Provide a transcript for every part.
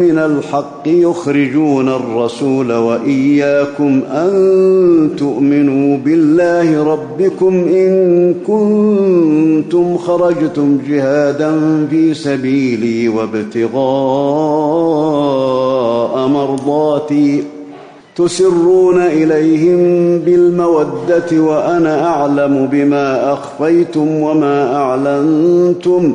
من الحق يخرجون الرسول وإياكم أن تؤمنوا بالله ربكم إن كنتم خرجتم جهادا في سبيلي وابتغاء مرضاتي تسرون إليهم بالمودة وأنا أعلم بما أخفيتم وما أعلنتم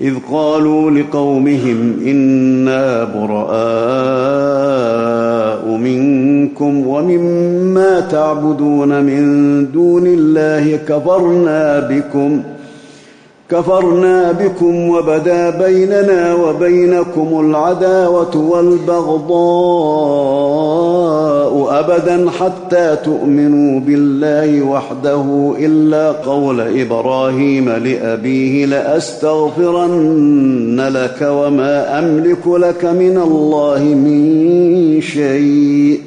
إذ قالوا لقومهم إنا براء منكم ومما تعبدون من دون الله كفرنا بكم كفرنا بكم وبدا بيننا وبينكم العداوة والبغضاء أبدا حتى تؤمنوا بالله وحده إلا قول إبراهيم لأبيه لأستغفرن لك وما أملك لك من الله من شيء.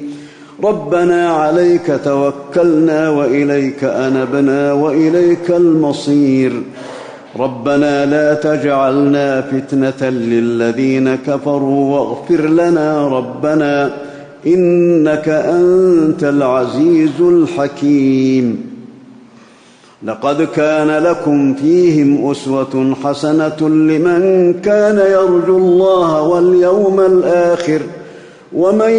ربنا عليك توكلنا وإليك أنبنا وإليك المصير. ربنا لا تجعلنا فتنة للذين كفروا واغفر لنا ربنا إنك أنت العزيز الحكيم. لقد كان لكم فيهم أسوة حسنة لمن كان يرجو الله واليوم الآخر ومن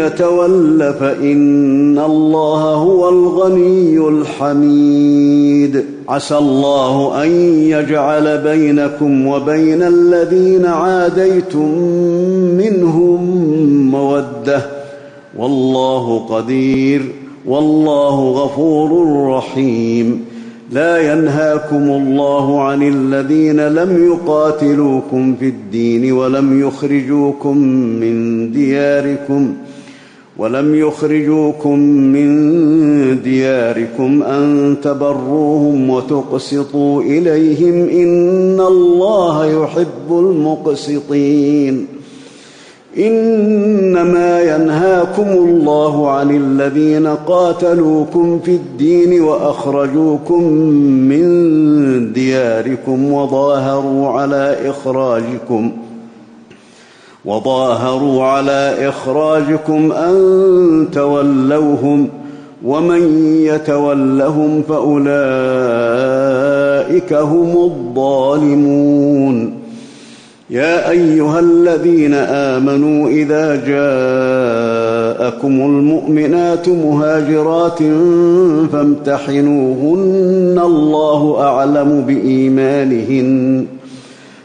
يتول فإن الله هو الغني الحميد. عسى الله أن يجعل بينكم وبين الذين عاديتم منهم مودة. والله قدير والله غفور رحيم. لا ينهاكم الله عن الذين لم يقاتلوكم في الدين ولم يخرجوكم من دياركم. ولم يخرجوكم من دياركم أن تبروهم وتقسطوا إليهم إن الله يحب المقسطين. إنما ينهاكم الله عن الذين قاتلوكم في الدين وأخرجوكم من دياركم وظاهروا على إخراجكم. وظاهروا على إخراجكم أن تولوهم ومن يتولهم فأولئك هم الظالمون. يا أيها الذين آمنوا إذا جاءكم المؤمنات مهاجرات فامتحنوهن الله أعلم بإيمانهن.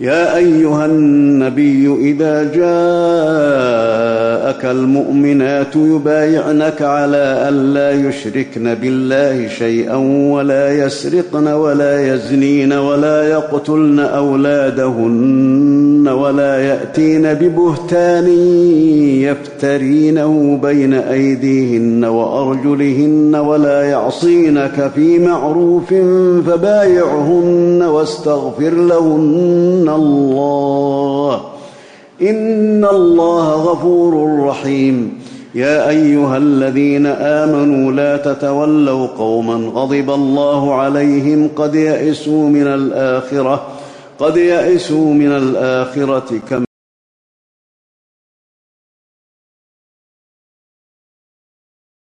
يا أيها النبي إذا جاءك المؤمنات يبايعنك على الا يشركن بالله شيئا ولا يسرقن ولا يزنين ولا يقتلن أولادهن. ولا يأتين ببهتان يفترينه بين أيديهن وأرجلهن ولا يعصينك في معروف فبايعهن واستغفر لهن الله. إن الله غفور رحيم. يا أيها الذين آمنوا لا تتولوا قوما غضب الله عليهم قد يئسوا من الآخرة. قد يئسوا من الآخرة كما